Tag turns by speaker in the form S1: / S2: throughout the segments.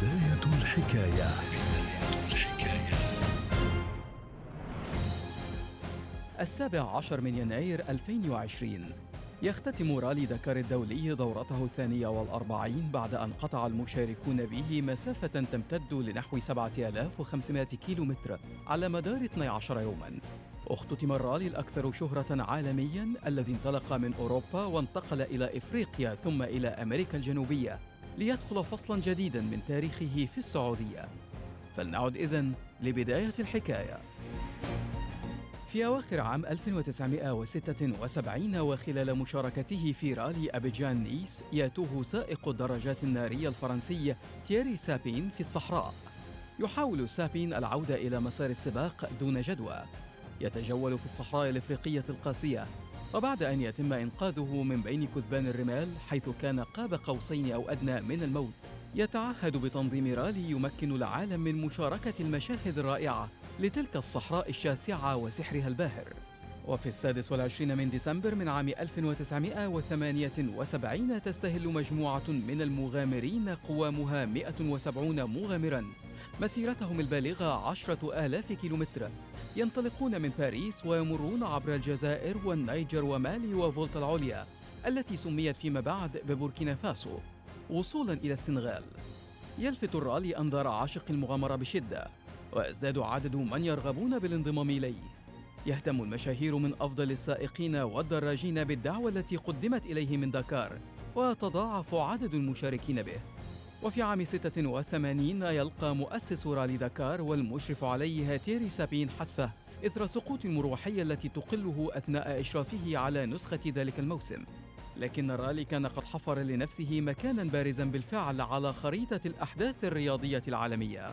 S1: بداية الحكاية. السابع عشر من يناير 2020 يختتم رالي دكار الدولي دورته الثانية والأربعين بعد أن قطع المشاركون به مسافة تمتد لنحو 7500 كيلومتر على مدار 12 يوماً. اختتم الرالي الأكثر شهرة عالمياً الذي انطلق من أوروبا وانتقل إلى إفريقيا ثم إلى أمريكا الجنوبية. ليدخل فصلاً جديداً من تاريخه في السعودية. فلنعد إذن لبداية الحكاية. في أواخر عام 1976 وخلال مشاركته في رالي أبيجان نيس يأتوه سائق الدراجات النارية الفرنسي تييري سابين في الصحراء. يحاول سابين العودة إلى مسار السباق دون جدوى. يتجول في الصحراء الإفريقية القاسية. وبعد أن يتم إنقاذه من بين كثبان الرمال حيث كان قاب قوسين أو أدنى من الموت يتعهد بتنظيم رالي يمكن العالم من مشاركة المشاهد الرائعة لتلك الصحراء الشاسعة وسحرها الباهر. وفي السادس والعشرين من ديسمبر من عام 1978 تستهل مجموعة من المغامرين قوامها 170 مغامرا مسيرتهم البالغة عشرة آلاف كيلومتر. ينطلقون من باريس ويمرون عبر الجزائر والنيجر ومالي وفولتا العليا التي سميت فيما بعد ببوركينا فاسو وصولا إلى السنغال. يلفت الرالي أنظار عاشق المغامرة بشدة ويزداد عدد من يرغبون بالانضمام إليه. يهتم المشاهير من أفضل السائقين والدراجين بالدعوة التي قدمت إليه من دكار ويتضاعف عدد المشاركين به. وفي عام 86 يلقى مؤسس رالي دكار والمشرف عليه تيري سابين حتفه إثر سقوط المروحية التي تقله أثناء إشرافه على نسخة ذلك الموسم. لكن الرالي كان قد حفر لنفسه مكانا بارزا بالفعل على خريطة الأحداث الرياضية العالمية.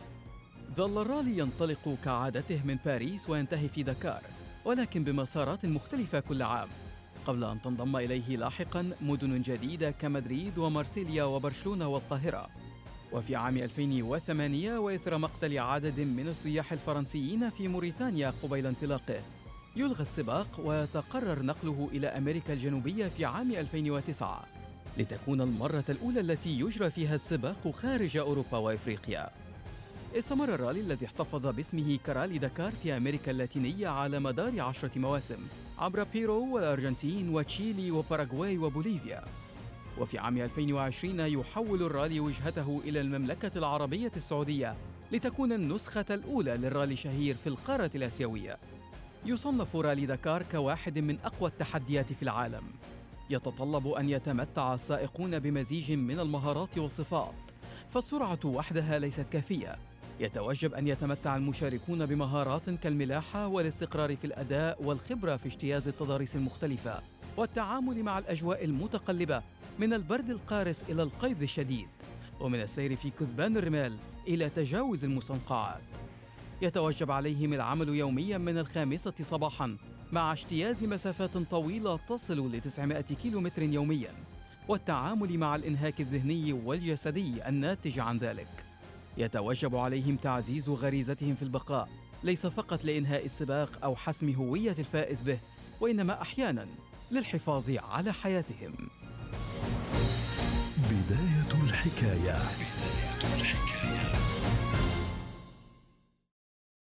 S1: ظل الرالي ينطلق كعادته من باريس وينتهي في دكار ولكن بمسارات مختلفة كل عام. قبل أن تنضم إليه لاحقا مدن جديدة كمدريد ومارسيليا وبرشلونة والقاهرة. وفي عام 2008 وإثر مقتل عدد من السياح الفرنسيين في موريتانيا قبيل انطلاقه. يلغى السباق ويتقرر نقله إلى أمريكا الجنوبية في عام 2009 لتكون المرة الأولى التي يجرى فيها السباق خارج أوروبا وإفريقيا. استمر الرالي الذي احتفظ باسمه كرالي دكار في أمريكا اللاتينية على مدار عشرة مواسم عبر بيرو والأرجنتين وتشيلي وباراغواي وبوليفيا. وفي عام 2020 يحول الرالي وجهته إلى المملكة العربية السعودية لتكون النسخة الأولى للرالي شهير في القارة الآسيوية. يصنف رالي دكار كواحد من أقوى التحديات في العالم. يتطلب أن يتمتع السائقون بمزيج من المهارات والصفات فالسرعة وحدها ليست كافية. يتوجب أن يتمتع المشاركون بمهارات كالملاحة والاستقرار في الأداء والخبرة في اجتياز التضاريس المختلفة والتعامل مع الأجواء المتقلبة من البرد القارس إلى القيظ الشديد ومن السير في كثبان الرمال إلى تجاوز المستنقعات يتوجب عليهم العمل يوميا من الخامسة صباحا مع اجتياز مسافات طويلة تصل ل 900 كيلومتر يوميا والتعامل مع الإنهاك الذهني والجسدي الناتج عن ذلك. يتوجب عليهم تعزيز غريزتهم في البقاء ليس فقط لإنهاء السباق أو حسم هوية الفائز به وإنما أحيانا للحفاظ على حياتهم.
S2: الحكاية.